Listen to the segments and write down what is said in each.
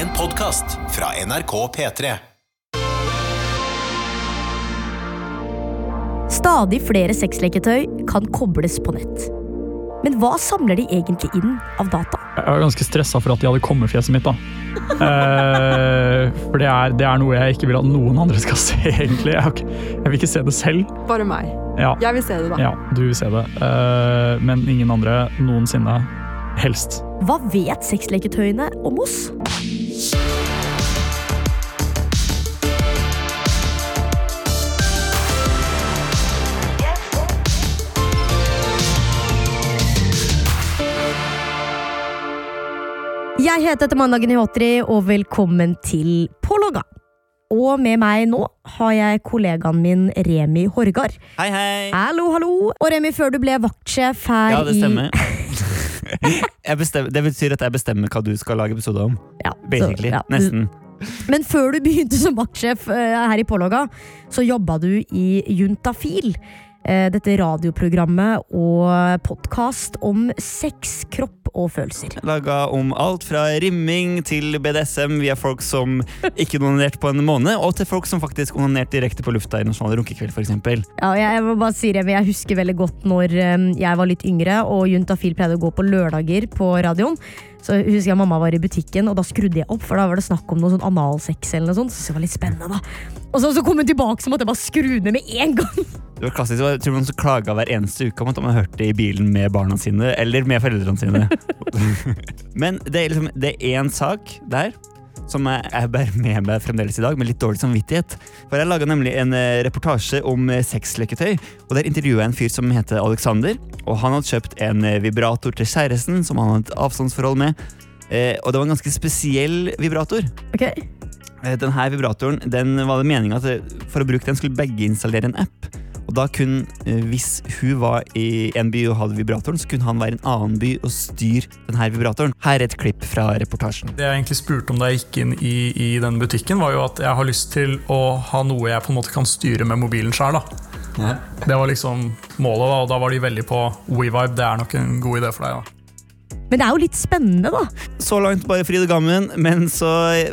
En podkast fra NRK P3. Stadig flere sexleketøy kan kobles på nett. Men hva samler de egentlig inn av data? Jeg var ganske stressa for at de hadde kommefjeset mitt. da. Eh, for det er, det er noe jeg ikke vil at noen andre skal se, egentlig. Jeg, jeg vil ikke se det selv. Bare meg. Ja, Jeg vil se det, da. ja du vil se det. Eh, men ingen andre noensinne. Helst. Hva vet sexleketøyene om oss? Jeg heter Etter mandagen i Håtri, og velkommen til Pålogga. Og med meg nå har jeg kollegaen min Remi Horgard. Hei, hei! Hallo, hallo! Og Remi, før du ble vaktsjef her i Ja, det stemmer. Jeg bestemmer, det betyr at jeg bestemmer hva du skal lage episode om. Ja, så- ja. Nesten. Men før du begynte som vaktsjef eh, her i Pålogga, så jobba du i Juntafil. Eh, Dette radioprogrammet og podkast om sex, kropp og følelser. Laga om alt fra rimming til BDSM via folk som ikke onanerte på en måned, og til folk som faktisk onanerte direkte på lufta i Nasjonal runkekveld, f.eks. Ja, jeg må bare si det, men jeg husker veldig godt når eh, jeg var litt yngre og Juntafil pleide å gå på lørdager på radioen. Så husker jeg mamma var i butikken, og da skrudde jeg opp, for da var det snakk om noe sånn analsex eller noe sånt. Så det var litt spennende, da. Og så, så kom hun tilbake, så måtte jeg bare skru ned med en gang. Det var klassisk, Jeg tror man så klaga hver eneste uke om at man hørte det i bilen med barna sine, eller med foreldrene sine. Men det er liksom, det er én sak der som jeg, bærer med meg fremdeles i dag, med litt dårlig samvittighet. For Jeg laga nemlig en eh, reportasje om eh, sexleketøy, og der intervjua jeg en fyr som heter Alexander. Og Han hadde kjøpt en eh, vibrator til kjæresten, som han hadde et avstandsforhold med. Eh, og det var en ganske spesiell vibrator. Ok, Eh, Denne vibratoren, den var det meningen at for å bruke den skulle begge installere en app. Og da kunne, eh, hvis hun var i en by og hadde vibratoren, så kunne han være i en annen by og styre denne vibratoren. Her er et klipp fra reportasjen. Det jeg egentlig spurte om da jeg gikk inn i, i den butikken, var jo at jeg har lyst til å ha noe jeg på en måte kan styre med mobilen sjøl. Det var liksom målet, da, og da var de veldig på WeVibe. Det er nok en god idé for deg. da. Men det er jo litt spennende, da. Så langt bare fryd og gammen, men så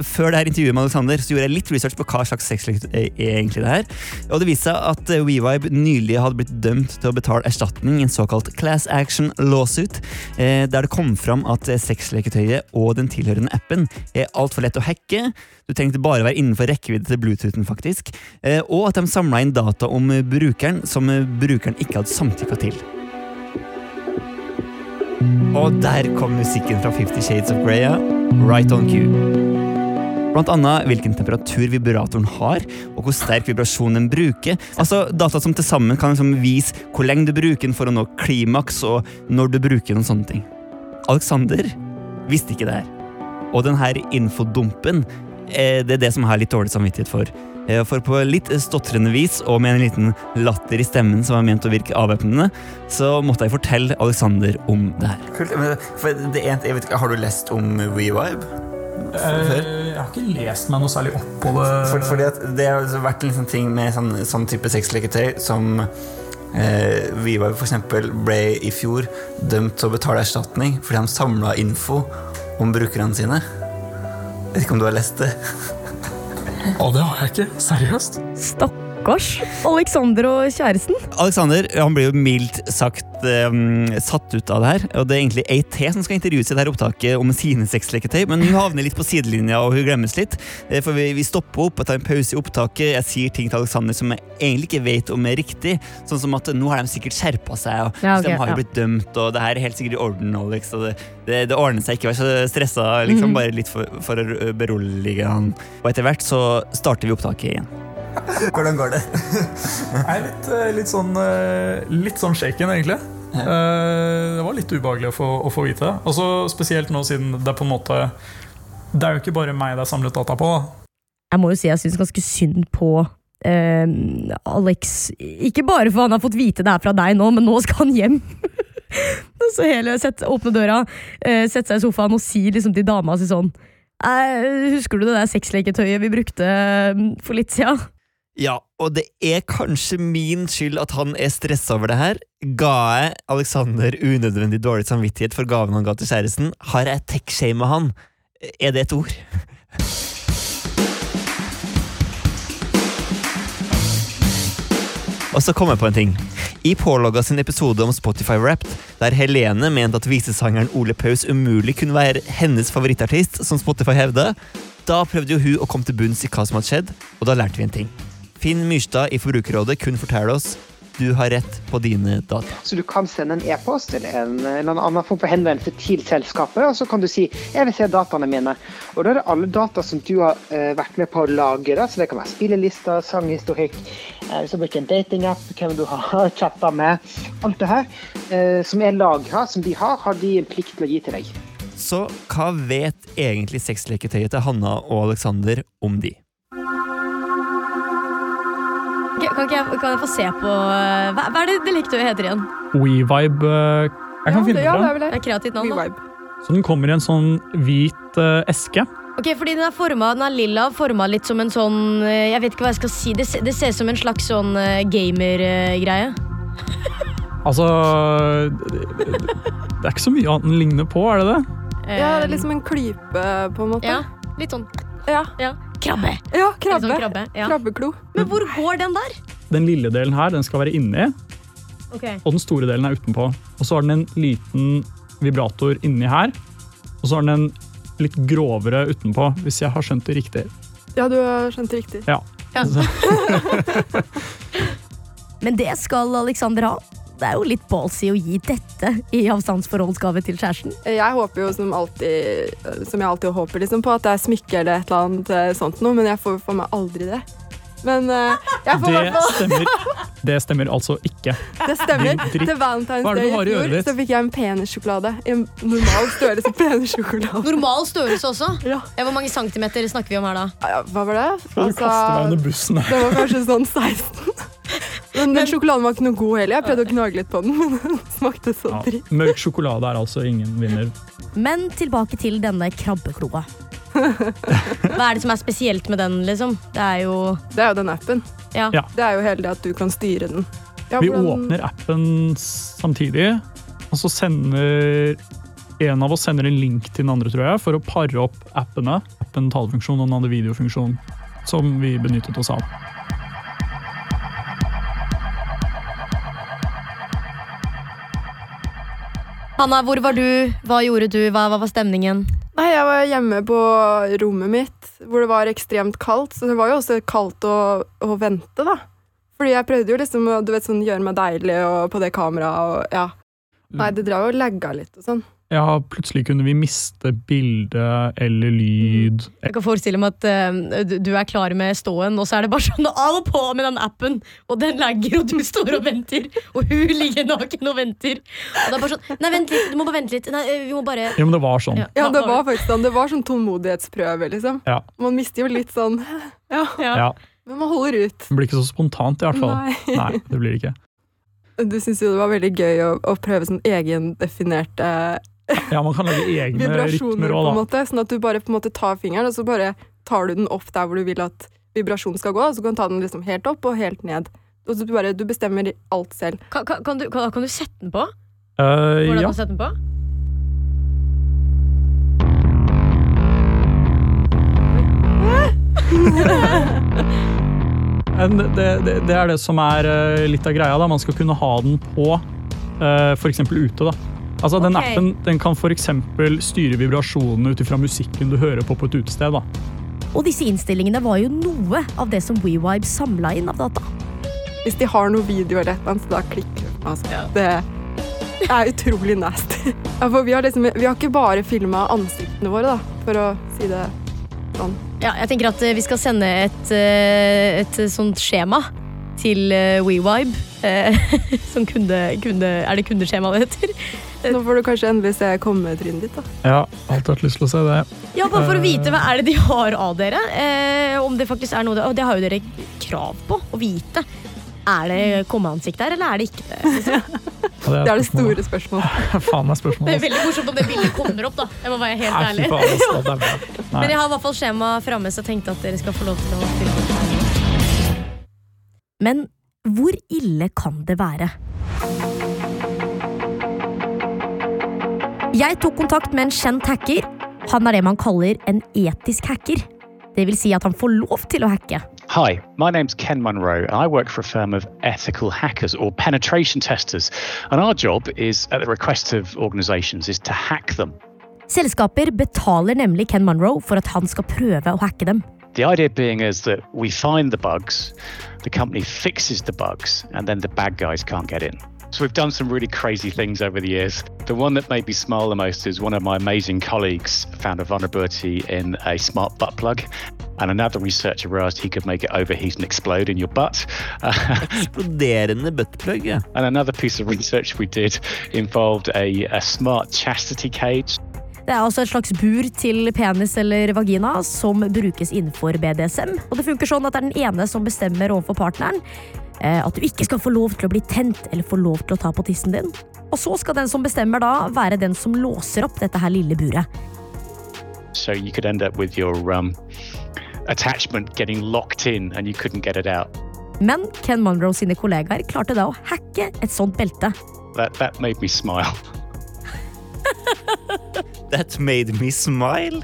før det her intervjuet med Alexander, så gjorde jeg litt research på hva slags sexleketøy er egentlig det her. Og det viste seg at eh, WeVibe nylig hadde blitt dømt til å betale erstatning i en såkalt class action lawsuit, eh, der det kom fram at eh, sexleketøyet og den tilhørende appen er altfor lett å hacke. Du trengte bare være innenfor rekkevidde til Bluetoothen, faktisk. Og at de samla inn data om brukeren som brukeren ikke hadde samtykka til. Og der kom musikken fra Fifty Shades of Grey. Right on cue. Blant annet hvilken temperatur vibratoren har, og hvor sterk vibrasjon den bruker. Altså Data som til sammen kan liksom vise hvor lenge du bruker den for å nå klimaks, og når du bruker den og sånne ting. Alexander visste ikke det her. Og denne infodumpen eh, det er det som jeg har litt dårlig samvittighet for. Eh, For på litt stotrende vis, og med en liten latter i stemmen som var ment å virke avvæpnende, så måtte jeg fortelle Alexander om det her. Kult, men for det er, jeg vet ikke, Har du lest om WeVibe? jeg har ikke lest meg noe særlig opp på det. For, fordi at det har altså vært en sånn ting med sånn, sånn type sexleketøy som eh, WeVibe for eksempel ble i fjor dømt til å betale erstatning fordi han samla info om brukerne sine. Vet ikke om du har lest det? Å, det har jeg ikke. Seriøst? Stakkars Alexander og kjæresten. Alexander han blir jo mildt sagt um, satt ut av det her. Og det er egentlig AT som skal intervjues i det her opptaket om sine sexleketøy, men hun havner litt på sidelinja og hun glemmes litt. Eh, for vi, vi stopper opp og tar en pause i opptaket. Jeg sier ting til Alexander som jeg egentlig ikke vet om er riktig. Sånn som at nå har de sikkert skjerpa seg, og Ja, okay, de har jo ja. blitt dømt, og det her er helt sikkert i orden. Alex, og det, det, det ordner seg, ikke vær så stressa. Liksom, Mhm. Bare litt for, for å berolige han. Og etter hvert så starter vi opptaket igjen. Hvordan går det? Jeg er litt, eh, litt, sånn, eh, litt sånn shaken, egentlig. Eh, Det var litt ubehagelig å få, å få vite. Også spesielt nå siden det på en måte Det er jo ikke bare meg det er samlet data på. da. Jeg må jo si jeg syns ganske synd på eh, Alex. Ikke bare for han har fått vite det her fra deg nå, men nå skal han hjem. så hele, sett, Åpne døra, eh, sette seg i sofaen og si liksom til dama si sånn Husker du det der sexleketøyet vi brukte for litt siden? Ja, og det er kanskje min skyld at han er stressa over det her. Ga jeg Alexander unødvendig dårlig samvittighet for gaven han ga til kjæresten? Har jeg tech-shama han? Er det et ord? Og så kom jeg på en ting. I pålogga sin episode om Spotify Wrapped, der Helene mente at visesangeren Ole Paus umulig kunne være hennes favorittartist, som Spotify hevda, da prøvde jo hun å komme til bunns i hva som hadde skjedd, og da lærte vi en ting. Finn Myrstad i Forbrukerrådet kunne fortelle oss du har rett på dine data. Så du kan sende en e-post eller en eller annen form for henvendelse til selskapet, og så kan du si 'jeg vil se dataene mine'. Og da er det alle data som du har eh, vært med på å lagre, så det kan være spillelister, sanghistorikk, eh, hvis du bruker en datingapp, hvem du har chatta med. Alt det her eh, som er lagra, som de har, har de en plikt til å gi til deg. Så hva vet egentlig sexleketøyet til Hanna og Alexander om de? Kan, ikke jeg, kan jeg få se på eh, Hva, hva er det det leketøyet heter igjen? WeVibe eh, Jeg kan ja, finne det, ja, det er vel Det det. er kreativt navn, da. WeVibe. Så den kommer i en sånn hvit eh, eske. Ok, fordi Den er formet, den er lilla, forma litt som en sånn eh, Jeg vet ikke hva jeg skal si. Det, se- det ser ut som en slags sånn eh, gamer-greie. Altså det er ikke så mye annet den ligner på, er det det? Ja, det er liksom en klype, på en måte. Ja, litt sånn Ja, ja. Krabbe. ja krabbe. sånn krabbe ja. Krabbeklo. Men hvor går den der? Den lille delen her den skal være inni, okay. og den store delen er utenpå. Og så har den en liten vibrator inni her, og så har den en litt grovere utenpå, hvis jeg har skjønt det riktig. Ja, du har skjønt det riktig. Ja. Ja. Men det skal Alexander ha. Det er jo litt ballsy å gi dette i avstandsforholdsgave til kjæresten. Jeg håper jo som alltid, som jeg alltid håper liksom, på at det er smykke eller et eller annet eh, sånt noe, men jeg får for meg aldri det. Men uh, jeg får Det stemmer, det stemmer altså ikke. Det stemmer. Til Valentine's Day i fjor så fikk jeg en penissjokolade. En normal størrelse penissjokolade. Normal størrelse også. Ja. Ja, hvor mange centimeter snakker vi om her da? Ja, Hva var det? Du kaster deg under bussen. her. det var kanskje sånn 16. Men den sjokoladen var ikke noe god heller. Jeg prøvde å gnage litt på den, men den smakte så Ja. dritt. Mørk sjokolade er altså ingen vinner. Men tilbake til denne krabbekloa. Hva er det som er spesielt med den, liksom? Det er jo Det er jo den appen. Ja. Ja. Det er jo hele det at du kan styre den. Ja, Vi hvordan- åpner appen samtidig, og så sender en av oss sender en link til den andre, tror jeg, for å pare opp appene. Appen talefunksjon og den hadde videofunksjon, som vi benyttet oss av. Hanna, hvor var du? Hva gjorde du? Hva, hva var stemningen? Nei, jeg var hjemme på rommet mitt, hvor det var ekstremt kaldt. Så det var jo også kaldt å, å vente, da. Fordi jeg prøvde jo liksom å du vet, sånn, gjøre meg deilig og på det kameraet og ja. Nei, det drev og lagga litt og sånn. Ja, plutselig kunne vi miste bilde eller lyd. Jeg kan forestille meg at uh, du- er klar med ståen, og så er det bare sånn av og på med den appen, og den lagger, og du står og venter, og hun ligger naken og venter. Og det er bare sånn Nei, vent litt, du må bare vente litt. Nei, vi må bare Ja, men det var sånn. Ja. Ja, det var faktisk sånn. Det var sånn tålmodighetsprøve, liksom. Ja. Man mister jo litt sånn Ja, Ja. Ja, men man holder ut. Det blir ikke så spontant, i hvert fall. Nei. Nei, det blir det ikke. Du syns jo det var veldig gøy å, å prøve sånn egendefinerte Ja, man kan lage egne vibrasjoner, rytmer på en måte. Sånn at du bare på en måte tar fingeren, og så bare tar du den opp der hvor du vil at vibrasjonen skal gå, og så kan du ta den liksom helt opp og helt ned. Og så du bare, du bestemmer alt selv. Kan, kan, kan, du, kan, kan du sette den på? Uh, Hvordan ja. du sette den på? Det, det, det er det som er eh, litt av greia. da. Man skal kunne ha den på uh, f.eks. ute. da. Altså, Den appen den kan eksempel styre vibrasjonene ut ifra musikken du hører på på et utested. da. Og disse innstillingene var jo noe av det som WeVibe samla inn av data. Hvis de har noe video eller et så da klikker det. Altså, det er utrolig nasty. Ja, for vi har, liksom, vi har ikke bare filma ansiktene våre, da, for å si det sånn. Ja, jeg tenker at eh, vi skal sende et, eh, et sånt skjema til eh, WeVibe. eh, som kunde, kunde Er det kundeskjema det heter? Nå får du kanskje endelig se kommetrynet ditt. da. Ja, alltid hatt lyst til å se det. Ja, bare for å vite hva er det de har av dere. Eh, om det faktisk er noe Og det har jo dere krav på å vite. Er det kommeansikt der, eller er det ikke det? Liksom? Ja, Det er det spørsmålet. store spørsmålet. Faen meg Det er veldig morsomt om det bildet kommer opp, da. Jeg må være helt ærlig. Men jeg har i hvert fall skjema framme, så jeg tenkte at dere skal få lov til å fylle opp. Men hvor ille kan det være? Jeg tok kontakt med en kjent hacker. Han er det man kaller en etisk hacker. Det vil si at han får lov til å hacke. Hi, my name's Ken Munro, and I work for a firm of ethical hackers or penetration testers. And our job is, at the request of organizations, is to hack them. Selskaper betaler nemlig Ken Munro for at han skal prøve å hacke dem. The idea being is that we find the bugs, the company fixes the bugs, and then the bad guys can't get in. So we've done some really crazy things over the years. The one that made me smile the most is one of my amazing colleagues found a vulnerability in a smart butt plug. And another researcher realized he could make it overheat and explode in your butt. Exploderende buttplug, ja. and another piece of research we did involved a, a smart chastity cage. Det er altså et slags bur til penis eller vagina som brukes innenfor BDSM. Og det funker sånn at det er den ene som bestemmer overfor partneren at du ikke skal få lov til å bli tent eller få lov til å ta på tissen din. Og så skal den som bestemmer da, være den som låser opp dette her lille buret. So you could end up with your um, attachment getting locked in and you couldn't get it out. Men Ken Monroe sine kollegaer klarte da å hacke et sånt belte. That, that made me smile. That made me smile.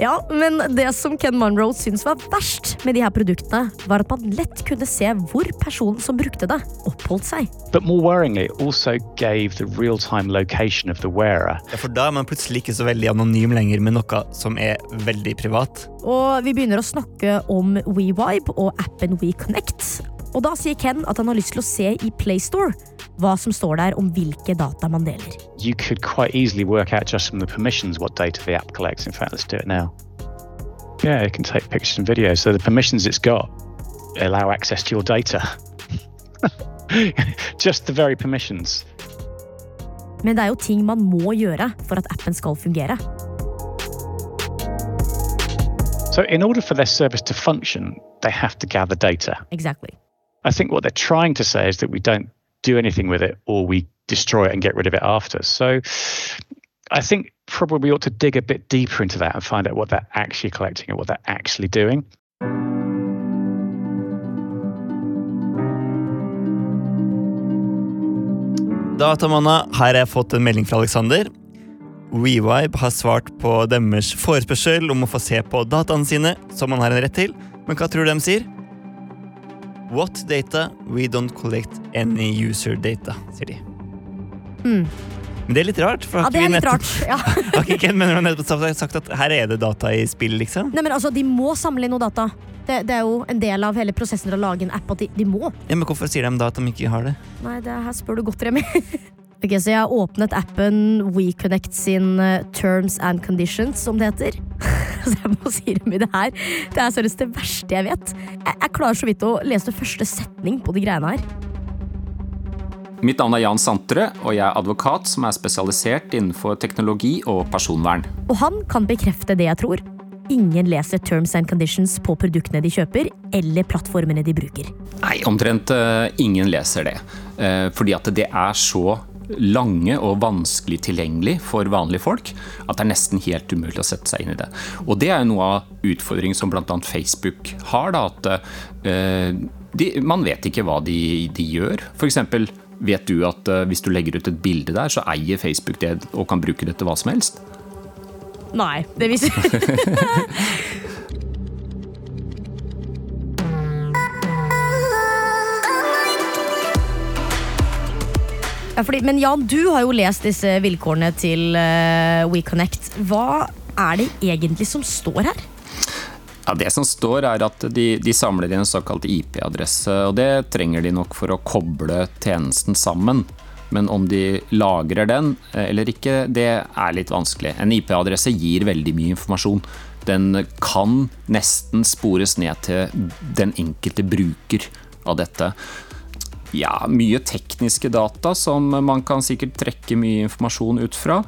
Ja, men det som Ken Monroe syntes var verst med de her produktene, var at man lett kunne se hvor personen som brukte det, oppholdt seg. But more worryingly, also gave the real time location of the wearer. Ja, For da er man plutselig ikke så veldig anonym lenger med noe som er veldig privat. Og vi begynner å snakke om WeVibe og appen WeConnect. Og da sier Ken at han har lyst til å se i PlayStore hva som står der om hvilke data man deler. You could quite easily work out just from the permissions what data the app collects. In fact, let's do it now. Yeah, it can take pictures and videos. So the permissions it's got allow access to your data. just the very permissions. Men det er jo ting man må gjøre for at appen skal fungere. So in order for their service to function, they have to gather data. Exactly. I think what they're trying to say is that we don't do anything with it or we destroy it and get rid of it after. So I think probably we ought to dig a bit deeper into that and find out what they're actually collecting and what they're actually doing. Datamanna, her har jeg fått en melding fra Alexander. WeVibe har svart på deres forespørsel om å få se på dataene sine, som man har en rett til. Men hva tror du de sier? What data? We don't collect any user data, sier de. Mm. Men det er litt rart. For Ja, det er litt rart. Ja. Har ikke Ken Menner nettopp sagt at her er det data i spill, liksom? Nei, men altså, De må samle inn noe data. Det, det er jo en del av hele prosessen til å lage en app. at de, de må. Ja, men Hvorfor sier de da at de ikke har det? Nei, det her spør du godt, Remi. ok, så Jeg har åpnet appen WeConnect sin eh, Terms and Conditions, som det heter. så jeg må si Remi, det her det er seriøst det verste jeg vet. Jeg, jeg klarer så vidt å lese første setning på de greiene her. Mitt navn er Jan Santre, og jeg er advokat som er spesialisert innenfor teknologi og personvern. Og han kan bekrefte det jeg tror. Ingen leser terms and conditions på produktene de kjøper, eller plattformene de bruker. Nei, omtrent uh, ingen leser det. Uh, fordi at det er så lange og vanskelig tilgjengelig for vanlige folk at det er nesten helt umulig å sette seg inn i det. Og det er jo noe av utfordringen som bl.a. Facebook har. Da, at eh, de, man vet ikke hva de, de gjør. F.eks. vet du at eh, hvis du legger ut et bilde der, så eier Facebook det og kan bruke det til hva som helst. Nei, det viser fordi, men Jan, du har jo lest disse vilkårene til eh, WeConnect. Hva er det egentlig som står her? Ja, Det som står er at de, de samler inn en såkalt IP-adresse, og det trenger de nok for å koble tjenesten sammen. Men om de lagrer den eh, eller ikke, det er litt vanskelig. En IP-adresse gir veldig mye informasjon. Den kan nesten spores ned til den enkelte bruker av dette. Ja, mye tekniske data som man kan sikkert trekke mye informasjon ut fra.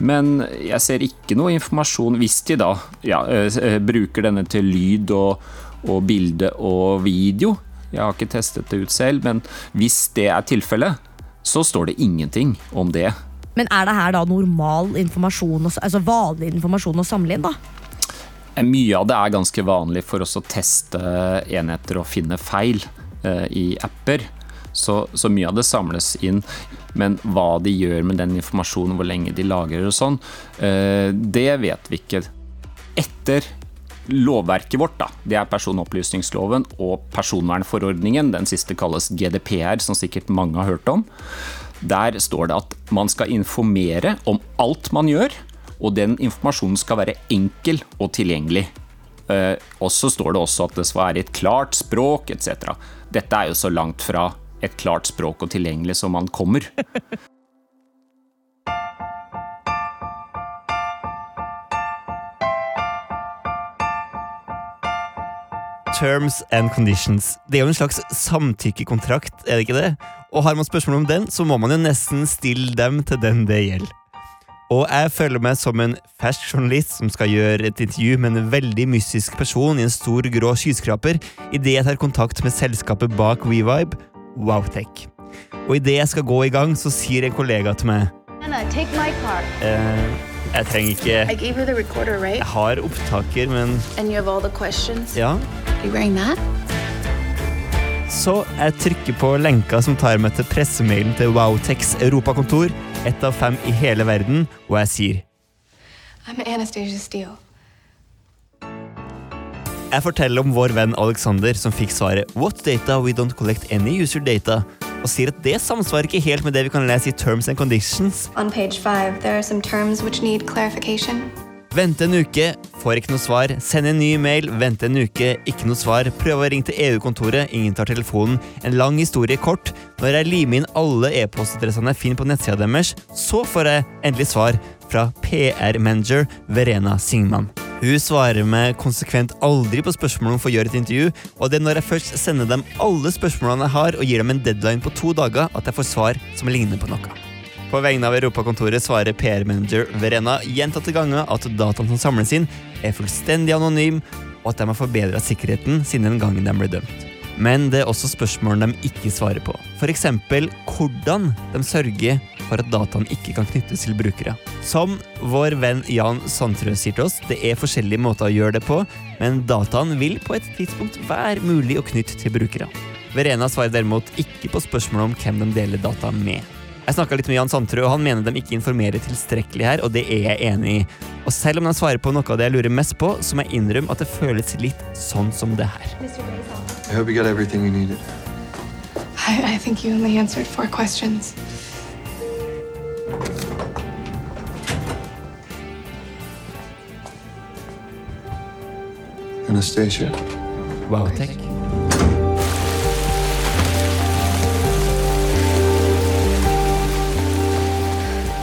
Men jeg ser ikke noe informasjon hvis de da ja, eh, bruker denne til lyd og, og bilde og video. Jeg har ikke testet det ut selv, men hvis det er tilfellet, så står det ingenting om det. Men er det her da normal informasjon, altså vanlig informasjon å samle inn? da? Eh, Mye av det er ganske vanlig for oss å teste enheter og finne feil eh, i apper. Så, så mye av det samles inn. Men hva de gjør med den informasjonen, hvor lenge de lagrer og sånn, eh, det vet vi ikke. Etter lovverket vårt, da, det er personopplysningsloven og personvernforordningen. Den siste kalles GDPR, som sikkert mange har hørt om. Der står det at man skal informere om alt man gjør, og den informasjonen skal være enkel og tilgjengelig. Eh, og så står det også at det skal være i et klart språk etc. Dette er jo så langt fra et klart språk og tilgjengelig som man kommer. Terms and conditions. Det er jo en slags samtykkekontrakt, er det ikke det? Og har man spørsmål om den, så må man jo nesten stille dem til den det gjelder. Og jeg føler meg som en fersk journalist som skal gjøre et intervju med en veldig mystisk person i en stor, grå skyskraper idet jeg tar kontakt med selskapet bak WeVibe, Wowtech. Og idet jeg skal gå i gang, så sier en kollega til meg Anna, take my car. eh, Jeg trenger ikke recorder, right? Jeg har opptaker, men And you have all the questions. ja. Are you wearing that? Så jeg trykker på lenka som tar meg til pressemailen til Wowtechs europakontor, ett av fem i hele verden, og jeg sier I'm Anastasia Steele. Jeg forteller om vår venn Alexander som fikk svaret What data? We don't collect any user data. Og sier at det samsvarer ikke helt med det vi kan lese i Terms and Conditions. On page five, there are some terms which need clarification. Vente en uke, får ikke noe svar. Send en ny mail, vente en uke, ikke noe svar. Prøve å ringe til EU-kontoret, ingen tar telefonen. En lang historie kort. Når jeg limer inn alle e-postadressene jeg finner på nettsida deres, så får jeg endelig svar fra PR-manager Verena Singman. Hun svarer meg konsekvent aldri på spørsmål om å få gjøre et intervju, og det er når jeg først sender dem alle spørsmålene jeg har, og gir dem en deadline på to dager, at jeg får svar som ligner på noe. På vegne av Europakontoret svarer PR-manager Verena gjentatte ganger at dataene som samles inn, er fullstendig anonym, og at de har forbedra sikkerheten siden den gangen de ble dømt. Men det er også spørsmål de ikke svarer på. F.eks. hvordan de sørger for at dataen ikke kan knyttes til brukere. Som vår venn Jan Sandtrø sier til oss, det er forskjellige måter å gjøre det på, men dataen vil på et tidspunkt være mulig å knytte til brukere. Verena svarer derimot ikke på spørsmålet om hvem de deler data med. Jeg snakka litt med Jan Sandtrø, og han mener de ikke informerer tilstrekkelig her, og det er jeg enig i. Og selv om de svarer på noe av det jeg lurer mest på, så må jeg innrømme at det føles litt sånn som det her. I hope you got everything you needed. I, I think you only answered four questions. Anastasia. Wowtech.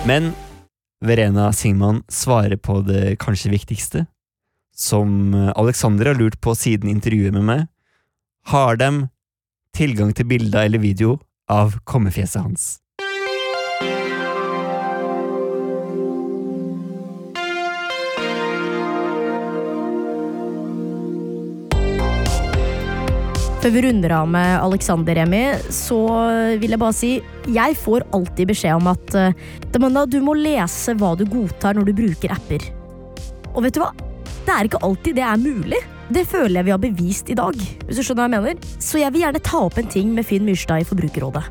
Men Verena Singman svarer på det kanskje viktigste, som Alexander har lurt på siden intervjuet med meg. Har dem tilgang til bilder eller video av kommefjeset hans? Før vi runder av med Alexander Remi, så vil jeg bare si jeg får alltid beskjed om at eh, Demanda, du må lese hva du godtar når du bruker apper. Og vet du hva? Det er ikke alltid det er mulig. Det føler jeg vi har bevist i dag. hvis du skjønner hva jeg mener. Så jeg vil gjerne ta opp en ting med Finn Myrstad i Forbrukerrådet.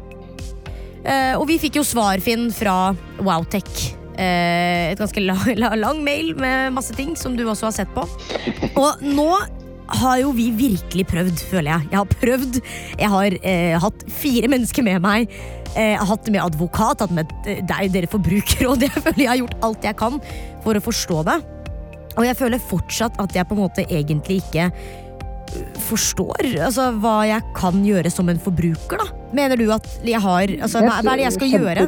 Eh, og vi fikk jo svar, Finn, fra Wowtech. Eh, et ganske lang, lang mail med masse ting som du også har sett på. Og nå har jo vi virkelig prøvd, føler jeg. Jeg har prøvd. Jeg har eh, hatt fire mennesker med meg. Eh, jeg har hatt med advokat, hatt med deg, dere forbrukerråd. Jeg føler jeg har gjort alt jeg kan for å forstå det. Og jeg føler fortsatt at jeg på en måte egentlig ikke forstår altså, hva jeg kan gjøre som en forbruker. da Mener du at jeg har altså, hva, hva er det jeg skal gjøre?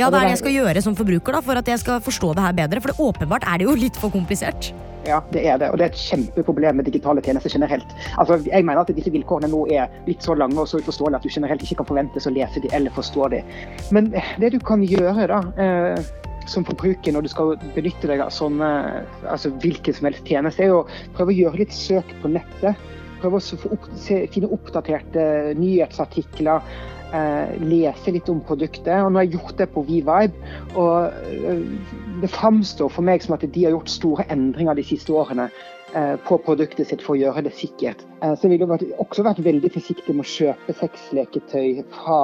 Ja, hva er det det jeg skal gjøre som forbruker da for at jeg skal forstå det her bedre? For det åpenbart er det jo litt for komplisert. Ja, det er det. Og det er et kjempeproblem med digitale tjenester generelt. Altså, jeg mener at disse vilkårene nå er litt så lange og så uforståelige at du generelt ikke kan forventes å lese de eller forstå de. Men det du kan gjøre da, eh, som forbruker når du skal benytte deg av sånne, altså hvilken som helst tjeneste, er å prøve å gjøre litt søk på nettet. Prøve å opp, se, finne oppdaterte nyhetsartikler. Eh, lese litt om produktet. Og nå har jeg gjort det på WeVibe. Og eh, det framstår for meg som at de har gjort store endringer de siste årene eh, på produktet sitt for å gjøre det sikkert. Så jeg ville også vært veldig forsiktig med å kjøpe sexleketøy fra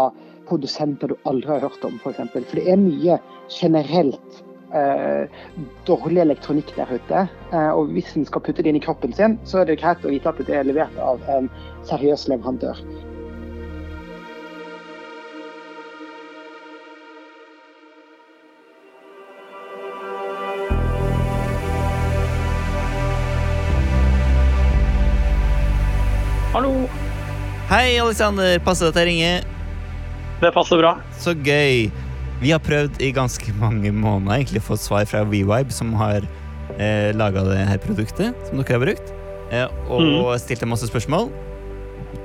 produsenter du aldri har hørt om, f.eks. For, for det er mye generelt eh, dårlig elektronikk der ute. Eh, og hvis en skal putte det inn i kroppen sin, så er det greit å vite at det er levert av en seriøs leverandør. Hei, Alexander. Passer det at jeg ringer? Det passer bra. Så gøy. Vi har prøvd i ganske mange måneder egentlig å få svar fra WeVibe, som har eh, laga det her produktet som dere har brukt, eh, og Mm. stilt en masse spørsmål.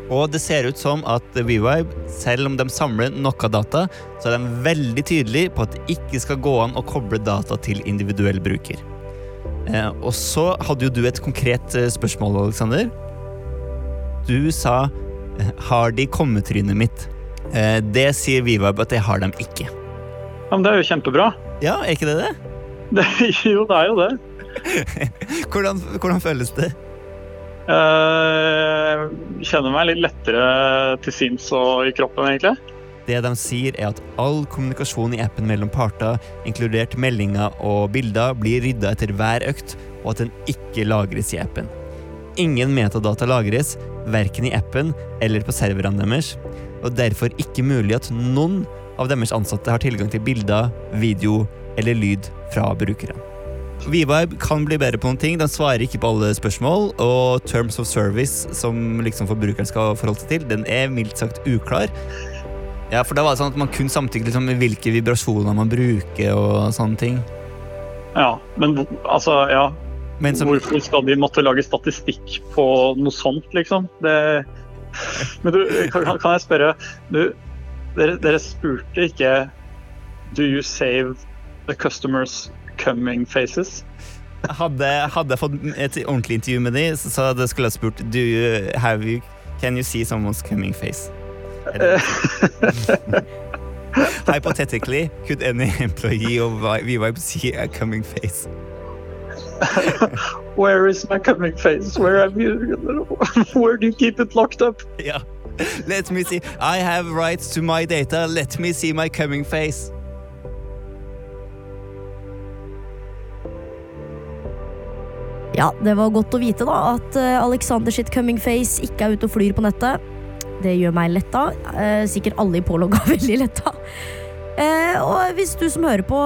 Og det ser ut som at WeVibe, selv om de samler noe data, så er de veldig tydelige på at det ikke skal gå an å koble data til individuell bruker. Eh, og så hadde jo du et konkret eh, spørsmål, Alexander. Du sa 'Har de kommetrynet mitt?' Eh, det sier Vivab at det har de ikke. Ja, men det er jo kjempebra. Ja, er ikke det det? Det, jo, det er jo det. Hvordan, hvordan føles det? Jeg kjenner meg litt lettere til sinns og i kroppen, egentlig. Det de sier, er at all kommunikasjon i appen mellom parter, inkludert meldinger og bilder, blir rydda etter hver økt, og at den ikke lagres i appen. Ingen metadata lagres, verken i appen eller på serverne deres, og derfor ikke mulig at noen av deres ansatte har tilgang til bilder, video eller lyd fra brukerne. Vibe kan bli bedre på noen ting. Den svarer ikke på alle spørsmål. Og Terms of Service, som liksom forbrukeren skal forholde seg til, den er mildt sagt uklar. Ja, for da var det sånn at Man kun samtykket liksom, med hvilke vibrasjoner man bruker. og sånne ting. Ja, men altså, ja. Men som, Hvorfor skal de måtte lage statistikk på noe sånt, liksom? Det... Men du, kan, kan jeg spørre du, dere, dere spurte ikke Do you save the customers coming faces? hadde, hadde jeg fått et ordentlig intervju med dem, så hadde- skulle jeg spurt Do you have you, Can you see someone's coming face? Eller- Hypothetically, could any employee of VVibe see a coming face? Where is my coming face? Where have you Where do you keep it locked up? Yeah. Let me see. I have rights to my data. Let me see my coming face. Ja, det var godt å vite da at eh, Alexander sitt coming face ikke er ute og flyr på nettet. Det gjør meg letta. Eh, sikkert alle i pålogga veldig letta. Eh, og hvis du som hører på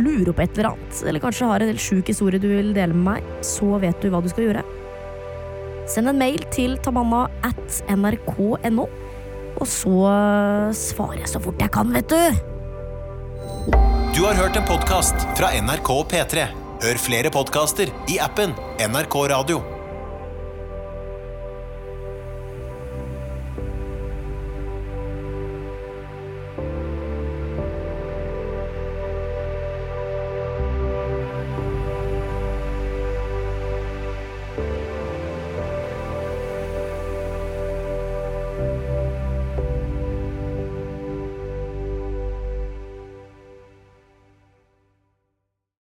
lurer på et eller annet, eller kanskje har en helt sjuk historie du vil dele med meg, så vet du hva du skal gjøre. Send en mail til tamanna at nrk.no, og så svarer jeg så fort jeg kan, vet du. Du har hørt en podkast fra NRK P3. Hør flere podkaster i appen NRK Radio.